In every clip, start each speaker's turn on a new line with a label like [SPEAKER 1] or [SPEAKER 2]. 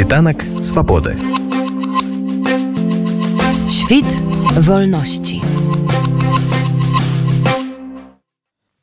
[SPEAKER 1] Світанак свабоды.
[SPEAKER 2] Świt wolności.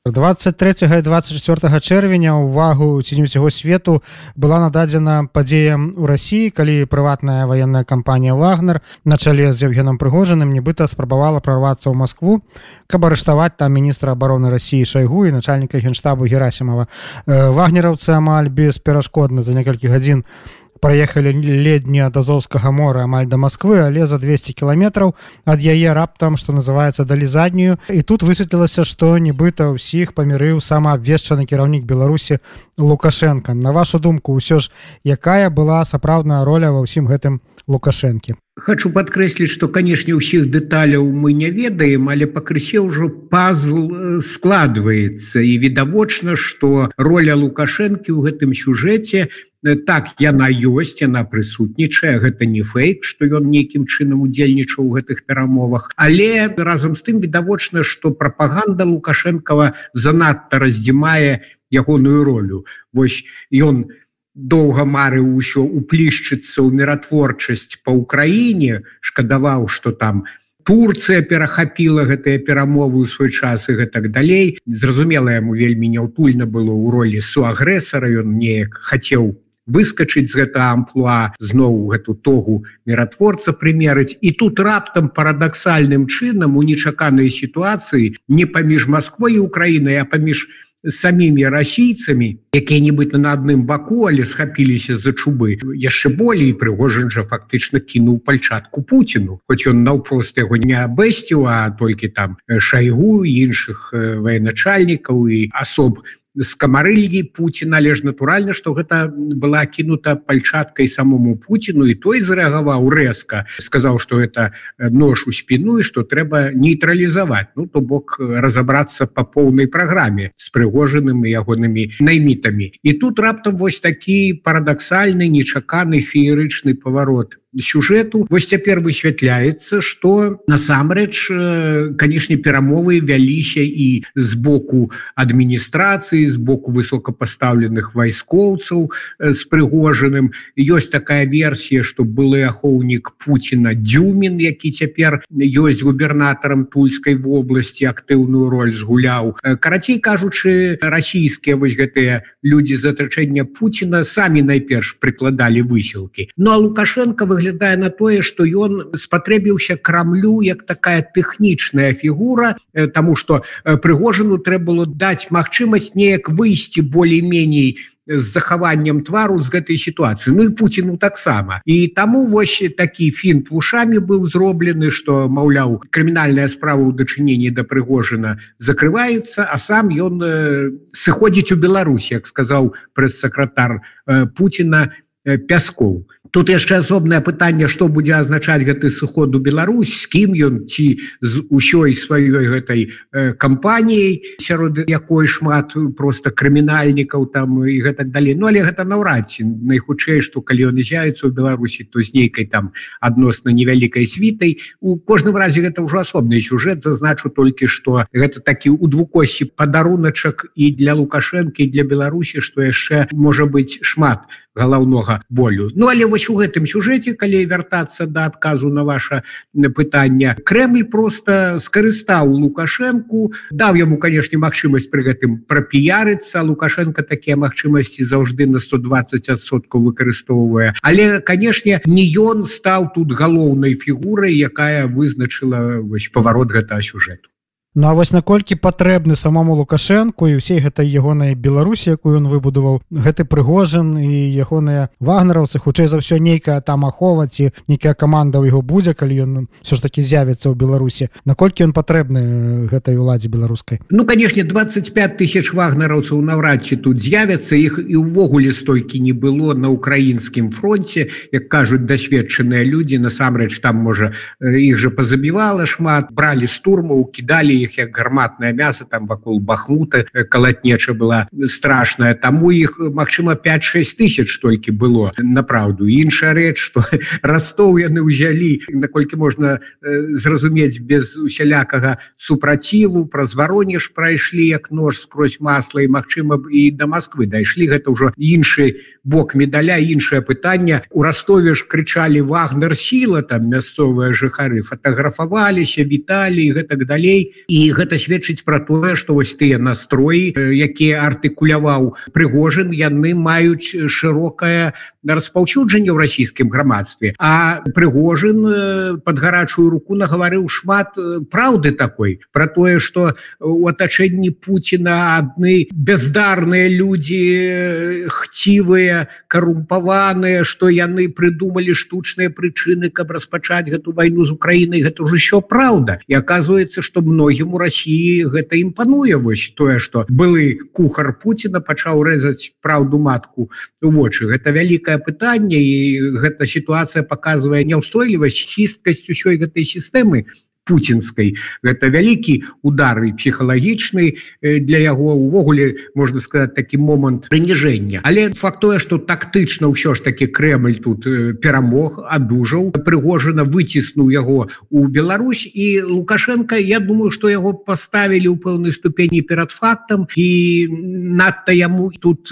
[SPEAKER 3] 23 і 24 чэрвеня увагу ці не ўсяго свету была нададзена падзеям у рассіі калі прыватная ваенная кампанія вагнер на чале з евгеном прыгожаным нібыта спрабавала прорвацца ў москву каб арыштаваць там міністра обороны россии шайгу і начальніка генштабу герасимова вагнераўцы амаль бесперашкодна за некалькі гадзін у проехали ледні ад азовскага мора амаль до Москвы але за 200 кіламетраў ад яе раптам что называется далі заднюю. І тут высветлілася что нібыта ўсіх памірыў самаабвешчаны кіраўнік беларусі лукашенко. На вашу думку ўсё ж якая была сапраўдная роля ва ўсім гэтым лукашэнкі?
[SPEAKER 4] Хочу подкрэсліць что канешне ўсіх дэталяў мы не ведаем але пакрысе ўжо пазл э, складваецца. І відавочна что роля лукашэнкі ў гэтым сюжэце так яна ёсць яна прысутнічае гэта не фейк что ён нейкім чынам удзельнічаў у гэтых перамовах. Але разам з тым відавочна что прапаганда лукашэнкова занадта раздзімае ягоную ролю. Вось ён доўга марыў усё уплішчыцца ў міратворчасць по ўкраіне шкадаваў что там Турцыя перахапіла гэтыя перамовы ў свой час і гэтак далей. Зразумела яму вельмі няўтульна было ў ролі суагрэсара ён неяк хацеў выскочыць з гэта амплуа зноў гэту тогу міратворца прымерыць. І тут раптам парадаксальным чынам у нечаканай сітуацыі не паміж Москвой і Украінай а паміж самімі расійцамі якія-нибудь на адным баку але схапіліся за чубы яшчэ болей прыгожан жа фактычна кінуў пальчатку Пуціну. Хоць ён наўпрост яго не абэсціў а толькі там шайгу іншых военачальнікаў і асоб з камарыльгі Пуці належ натуральна што гэта была кінута пальчаткай самому Пуціну і той зарэагаваў рэзка сказаў што это нож у спіну і што трэба нейтралізаваць. Ну то бок разаобрацца по поўнай праграме з прыгожаным і ягонымі наймітамі. І тут раптам вось такі парадаксальны нечаканы феерычны паварот сюжэту вось цяпер высвятляецца что насамрэч канешне перамовы вяліся і з боку адміністрацыі з боку высокапастаўленых вайскоўцаў з прыгожаным ёсць такая версія что былы ахоўнік Пуціна дзюмін які цяпер ёсць губернатарам тульскай вобласці актыўную роль згуляў. Карацей кажучы расійскія вось гэтыя людзі з атрачэння Пуціна самі найперш прыкладалі высілкі Ну а лукашенко выглядае выглядае на тое что ён спатрэбіўся крамлю як такая тэхнічная фігура э, тому что э, прыгожану трэба было даць магчымасць неяк выйсці болей-меней з захаваннем твару з гэтай сітуацыі. Ну і Пуціну таксама. І таму вось такі фінт вушамі быў зроблены что маўляў крымінальная справа ў дачыненні да прыгожана закрываецца а сам ён э, сыходзіць у Беларусі як сказаў прэс-сакратар э, Пуціна э, пяскоў. Тут яшчэ асобнае пытанне што будзе азначаць гэты сыход у Беларусь з кім ён ці з усёй сваёй гэтай э, кампаніяй сярод якой шмат просто крымінальнікаў там і гэтак далей. Ну але гэта наўрад ці найхутчэй што калі ён з'яецца ў Беларусі то з нейкай там адносна невялікай світай. У кожным разе гэта ўжо асобны сюжэт зазначу толькі што гэта такі у двукосці падаруначак і для лукашэнкі для Беларусі што яшчэ можа быць шмат галаўнога болю. Ну але вось у гэтым сюжэце калі вяртацца да адказу на ваше пытанне Крэль просто скарыстаў лукашэнку даў яму канешне магчымасць пры гэтым прапіярыцца. Лукашенко такія магчымасці заўжды на 120соткаў выкарыстоўвае. Але канешне не ён стаў тут галоўнай фігурай якая вызначыла вось паварот гэтага сюжэту
[SPEAKER 3] Ну а вось наколькі патрэбны самому лукашэнку і ўсей гэтай ягонай беларусі якую ён выбудаваў гэты прыгожан і ягоныя вагнераўцы хутчэй за ўсё нейкая там ахова ці нейкая каманда ў яго будзе калі ён все ж таки з'явіцца ў беларусі. Наколькі ён патрэбны гэтай уладзе беларускай?
[SPEAKER 4] Ну канешне 25 тысяч вагнераўцаў наўрад ці тут з'явяцца іх і ўвогуле столькі не было на украінскім фронте як кажуць дасведчаныя людзі насамрэч там можа іх же пазабівала шмат бралі штурмаў кідалі іх як гарматнае мясо там вакол бахмута калатнеча была страшная. Таму іх Мачыма 5-6 тысяч толькі было. Направду іншая рэч что ростов яны ўзялі наколькі можна зразумець без усялякага супраціву праз варонеж прайшлі як нож скрозь масла і Мачыма і до Москвы дайшлі. Гэта ўжо іншы бок медаля іншае пытанне. У ростове ж крычалі вагнер сіла там мясцовыя жыхары фотографаваліся віталі гэтак далей і гэта сведчыць про тое что вось тыя настроі якія артыкуляваў прыгожин яны маюць шырокае распаўсюджанне ў расійскім грамадстве. А прыгожин под гарачую руку нагаварыў шмат праўды такой про тое что у атачэнні Пуціна адны бездарныя людзі хцівыя карумпаваныя что яны придумали штучныя прычыны каб распачаць гэту вайну з Украінай. Гэта уже еще праўда. І оказывается что многім у Росіі гэта імпануе. Вось тое что былы кухар Пуціна пачаў рэзаць праўду матку у вочы. Гэта вялікае пытанне і гэта сітуацыя показывае няўстойлівасць хісткасць усёй гэтай сістэмы путинской это вялікі удар і психхалагічны для яго. Увогуле можна сказать такі момант прыніжэння. Але факт тое что тактычна ўсё ж таки Кремль тут перамог адужаў. Прыгожана выціснуў яго у Беларусь і лукашенко Я думаю что яго поставілі ў пэўнай ступені перад фактам. І надта яму тут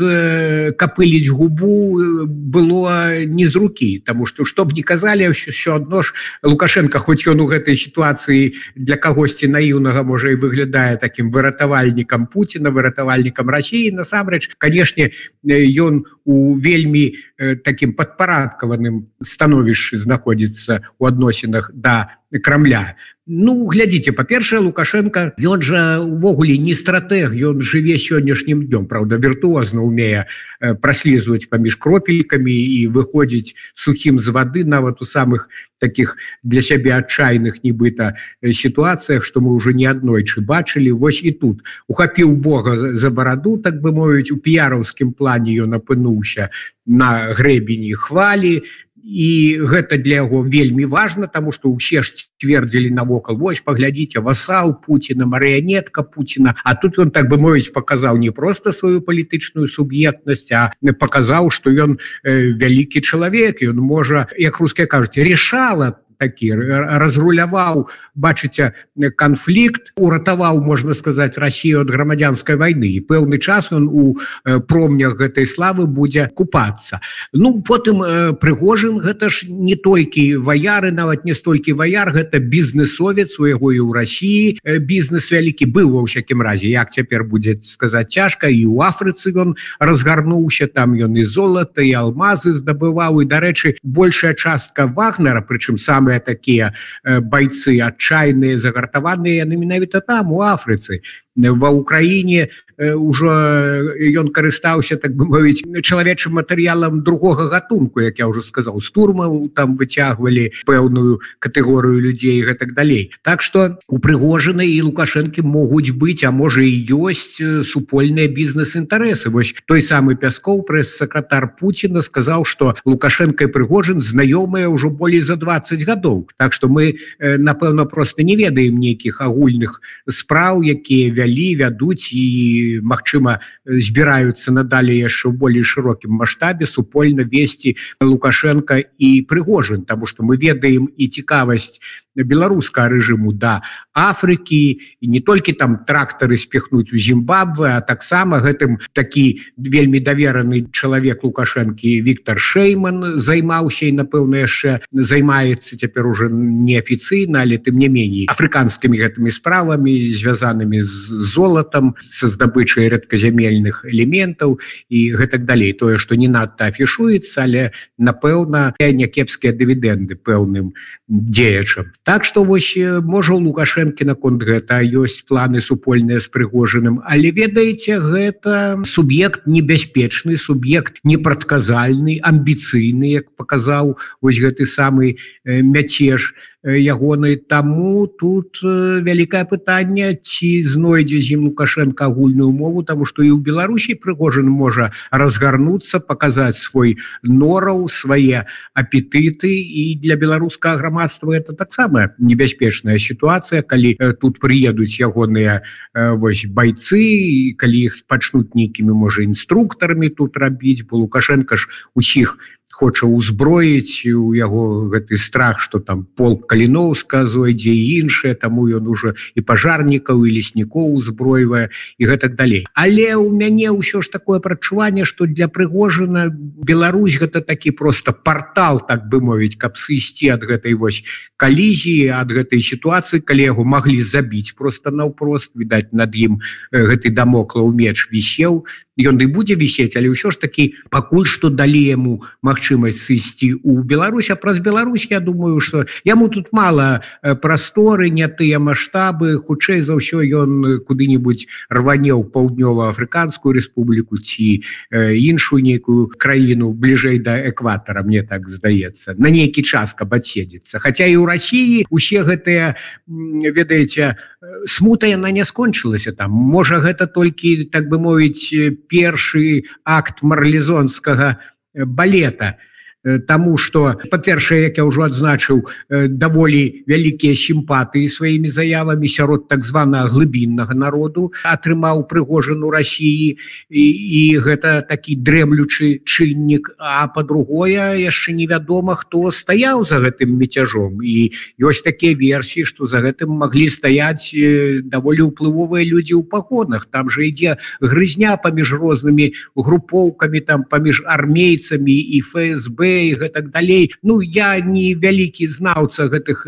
[SPEAKER 4] капыліць губу было не з руки тому что чтоб не казалі все адно ж лукашенко хоть ён у гэтай ситуации сітуацыі для кагосьці наіўнага можа і выглядае таким выратавальнікам Пуціна выратавальнікам Росіі насамрэч канешне ён у вельмі таким падпарадкаваным становішчы знаходзіцца у адносінах да крамля. Ну глядзіце па-першае лукашенко ён жа увогуле не стратег ён жыве сённяшнім днём. Праўда віртуозна умее праслізваць паміж кропелькамі і выходзіць сухім з вады нават у самых таких для сябе адчайных нібыта сітуацыях што мы ўжо не аднойчы бачылі. Вось і тут. Ухапіў Бога за бараду так бы мовіць у піяраўскім плане ён апынуўся на грэбені хвалі і гэта для яго вельмі важно тому что ўсе ж цвердзілі навокал вось паглядзіце васал Пуціна марыянетка Пуціна А тут он так бы мовіць показаў не просто сваю палітычную суб'ектнасць а показаў что ён вялікі чалавек ён можа як руская кажуць решала то такі разруляваў бачыце канфлікт уратаваў можна сказаць Россию от грамадзянской войны і пэўны час он у промнях гэтай славы будзе купацца. Ну потым прыгожин гэта ж не толькі ваяры нават не столькі ваяр гэта бізнесовец у яго і ў России бізнес вялікі быў ва ўсякім разе як цяпер будзе сказаць цяжка і у Афрыцы ён разгарнуўся там ён і золата і алмазы здабываў і дарэчы большая частка вагнера прычым сам самыя такія бойцы адчайныя загартаваныя яны менавіта там у Афрыцы ва ўкраіне ўжо ён карыстаўся так бы мовіць чалавечым матэрыялам другога гатунку як я ўжо сказаў. З турмаў там выцягвалі пэўную катэгорыю людзей гэтак далей. Так што упрыгожаны і лукашэнкі могуць быць а можа і ёсць супольныя бізнес-інтарэсы. Вось той самы пяскоў прэс-сакратар Пуціна сказаў што лукашенко прыгожин знаёмыя ўжо болей за 20 гадоў. Так што мы напэўна просто не ведаем нейкіх агульных спраў якія вялі вялі вядуць і Мачыма збіраюцца надалей яшчэ ў болей шырокім маштабе супольна весці лукашенко і прыгожин тому что мы ведаем і цікавасць беларускага рэжыму да Афрыкі і не толькі там трактары спихнуць у Зімбабве а таксама гэтым такі вельмі давераны чалавек лукашэнкі Віктор Шейман займаўся і напэўна яшчэ займаецца цяпер уже неафіцыйна але тым не меней афрыканскімі гэтымі справамі звязанымі з золатам са здабычай рэдказямельных элементаў і гэтак далей. Тое што не надта афішуецца але напэўна някепскія дывідэнды пэўным дзеячам Так што вось можа лукашэнкі наконт гэта ёсць планы супольныя з прыгожаным але ведаеце гэта суб'ект небяспечны суб'ект непрадказальны амбіцыйны як паказаў вось гэты самы мяцеж ягоны. Таму тут вялікае пытанне ці знойдзе зім лукашенко агульную мову тому что і ў беларусі прыгожан можа разгарнуцца показаць свой нораў свае апетыты. І для беларускага грамадства это таксама небяспечная сітуацыя калі тут прыедуць ягоныя вось бойцы калі іх пачнуць нейкімі можа інструктарамі тут рабіць бо лукашенко ж усіх хоча ўзброіць у яго гэты страх что там пол каліноўска зойдзе іншае таму ён уже і пажарнікаў і леснікоў узброівае і гэтак далей. Але у мяне ўсё ж такое прачуванне что для прыгожана Беларусь гэта такі просто портал так бы мовіць каб сысці ад гэтай вось калізіі ад гэтай сітуацыі калі яго маглі забіць просто наўпрост відаць над ім гэты дамоклаў меч вісеў. Ён і будзе вісець але ўсё ж такі пакуль што далі яму магчымасць сысці у Беларусь. А праз Беларусь Я думаю что яму тут мало прасторы не тыя маштабы хутчэй за ўсё ён куды-нибудь рване ў паўднёва-афрыканскую Республіку ці іншую нейкую краіну бліжэй да экватара мне так здаецца. На нейкі час каб адседзецца. Хаця і ў Росіі усе гэтыя ведаеце смута яна не скончылася там. Можа гэта толькі так бы мовіць першы акт марлезонскага балета Таму что па-першае як я ўжо адзначыў даволі вялікія сімпатыі сваімі заявамі сярод так званага глыбіннага народу атрымаў прыгожану Росіі і, і гэта такі дрэмлючы чыннік а по-другое яшчэ невядома хто стаяў за гэтым мецяжом і ёсць такія версіі што за гэтым маглі стаяць даволі ўплывовыя людзі ў пагонах. Там же ідзе грызня паміж рознымі групоўкамі там паміж армейцамі і ФСБ і гэтак далей. Ну я не вялікі знаўца гэтых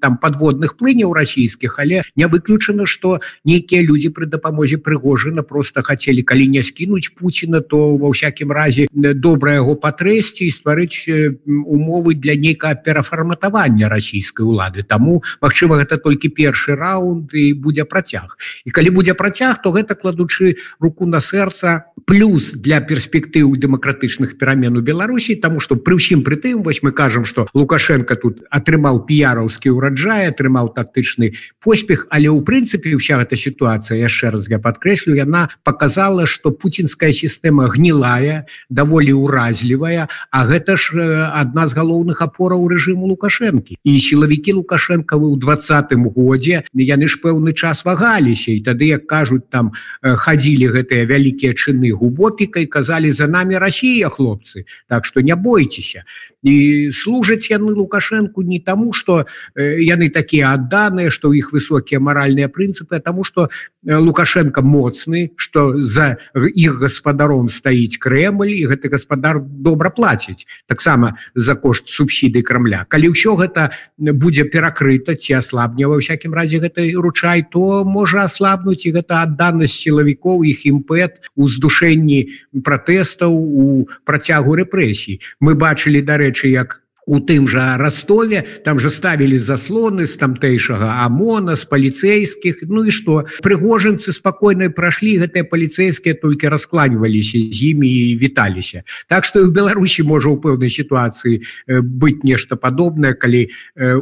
[SPEAKER 4] там подводных плыняў расійскіх але не выключана что нейкія людзі пры дапамозе прыгожана просто хацелі калі не скінуць Пуціна то ва ўсякім разе добра яго патрэсці і стварыць умовы для нейкага перафарматавання расійскай улады. Таму Мачыма гэта толькі першы раунд і будзе працяг. І калі будзе працяг то гэта кладучы руку на сэрца плюс для перспектыў дэмакратычных перамен у Беларусі тому что пры ўсім прытым вось мы кажам что лукашенко тут атрымаў піяраўскі ўраджай атрымаў тактычны поспех але ў прынцыпе вся эта сітуацыя яшчэ раз я подкрэслю яна показала что путинская сістэма гнілая даволі уразлівая А гэта ж адна з галоўных опораў рэжыму лукашэнкі і сілавікі лукашэнкавы ў двадцатым годзе яны ж пэўны час вагаліся і тады як кажуць там хадзілі гэтыя вялікія чыны губопікай казалі за нами Россия хлопцы так что не бойте бойтеся і служаць яны лукашенко не тому что яны такія адданыя что у іх высокія маральныя прынцыпы тому что лукашенко моцны что за іх гаспадаром стаіць Крemль і гэты гаспадар добра плаціць таксама за кошт субсіды крамля калі ўсё гэта будзе перакрыта ці аслабне ва всякім разе гэтай ручай то можа аслабнуць і гэта адданасць сілавікоў іх імпэт у здушэнні пратэстаў у працягу рэпрэсій. Мы бачылі дарэчы як у тым жа ростове там же ставілі заслоны з тамтэйшага амона з паліцейскіх Ну і что прыгожанцы спакойна прайшлі гэтыя паліцейскія толькі раскланьваліся з імі і віталіся. Так что і в Беларусі можа ў пэўнай сітуацыі быць нешта падобнае калі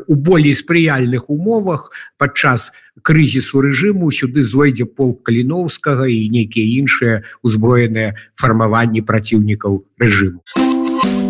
[SPEAKER 4] у болей спрыяльных умовах падчас крызісу рэжыму сюды зойдзе пол каліноўскага і нейкія іншыя узброеныя фармаванні праціўнікаў рэжыму